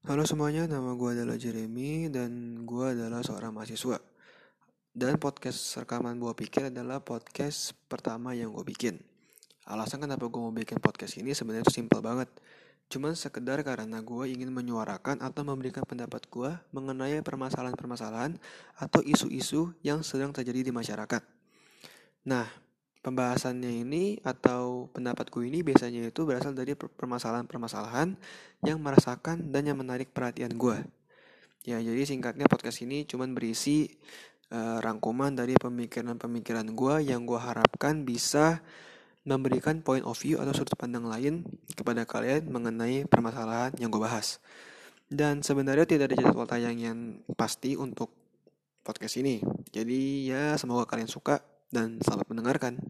Halo semuanya, nama gue adalah Jeremy dan gue adalah seorang mahasiswa. Dan podcast rekaman gue pikir adalah podcast pertama yang gue bikin. Alasan kenapa gue mau bikin podcast ini sebenarnya simpel banget. Cuman sekedar karena gue ingin menyuarakan atau memberikan pendapat gue mengenai permasalahan-permasalahan atau isu-isu yang sedang terjadi di masyarakat. Nah, Pembahasannya ini atau pendapatku ini biasanya itu berasal dari permasalahan-permasalahan yang merasakan dan yang menarik perhatian gue. Ya, jadi singkatnya podcast ini cuma berisi uh, rangkuman dari pemikiran-pemikiran gue yang gue harapkan bisa memberikan point of view atau sudut pandang lain kepada kalian mengenai permasalahan yang gue bahas. Dan sebenarnya tidak ada jadwal tayang yang pasti untuk podcast ini. Jadi ya semoga kalian suka dan selamat mendengarkan.